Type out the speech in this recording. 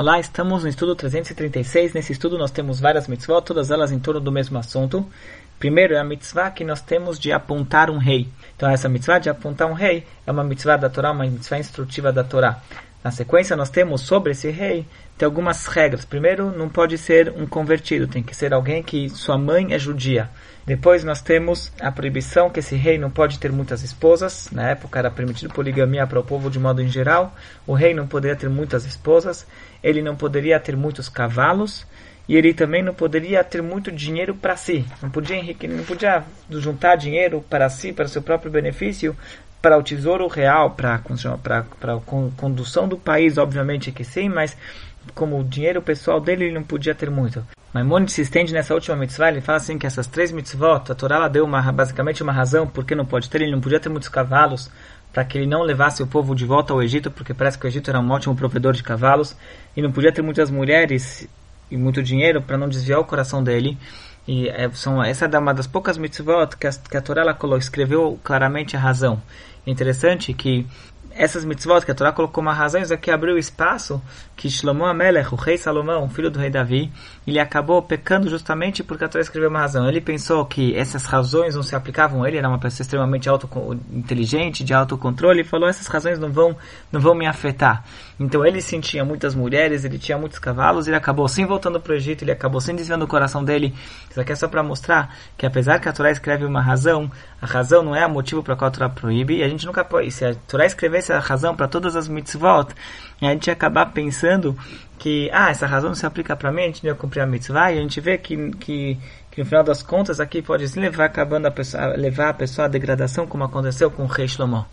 Olá, estamos no estudo 336. Nesse estudo nós temos várias mitzvot, todas elas em torno do mesmo assunto. Primeiro é a mitzvah que nós temos de apontar um rei. Então essa mitzvah de apontar um rei é uma mitzvah da Torá, uma mitzvah instrutiva da Torá. Na sequência nós temos sobre esse rei tem algumas regras. Primeiro, não pode ser um convertido, tem que ser alguém que sua mãe é judia. Depois nós temos a proibição que esse rei não pode ter muitas esposas. Na época era permitido poligamia para o povo de modo em geral. O rei não poderia ter muitas esposas. Ele não poderia ter muitos cavalos. E ele também não poderia ter muito dinheiro para si. Não podia enriquecer, não podia juntar dinheiro para si, para seu próprio benefício, para o tesouro real, para a condução do país, obviamente que sim, mas como o dinheiro pessoal dele ele não podia ter muito. Maimonides se estende nessa última mitzvah, ele fala assim que essas três mitzvot, a Torá deu uma, basicamente uma razão porque não pode ter, ele não podia ter muitos cavalos, para que ele não levasse o povo de volta ao Egito, porque parece que o Egito era um ótimo provedor de cavalos, e não podia ter muitas mulheres e muito dinheiro para não desviar o coração dele. E é, são, essa é uma das poucas mitzvot que a, que a Torá ela escreveu claramente a razão. interessante que essas mitzvot que a Torá colocou uma razão, isso aqui abriu espaço que Shlomo Amelech, o rei Salomão, filho do rei Davi, ele acabou pecando justamente porque a Torá escreveu uma razão. Ele pensou que essas razões não se aplicavam a ele, era uma pessoa extremamente auto inteligente, de autocontrole, e falou: essas razões não vão, não vão me afetar. Então ele sentia muitas mulheres, ele tinha muitos cavalos, ele acabou sem voltando para o Egito, ele acabou sem desviando o coração dele. Isso aqui é só para mostrar que apesar que a Torá escreve uma razão, a razão não é o motivo para qual a Torá proíbe, e a gente nunca pode. Se a Torá escrevesse a razão para todas as mitzvot, a gente acabar pensando que, ah, essa razão não se aplica para mim, a gente não cumprir a mitzvah, e a gente vê que, que, que no final das contas aqui pode levar, acabando a pessoa, levar a pessoa à degradação, como aconteceu com o rei Shlomo.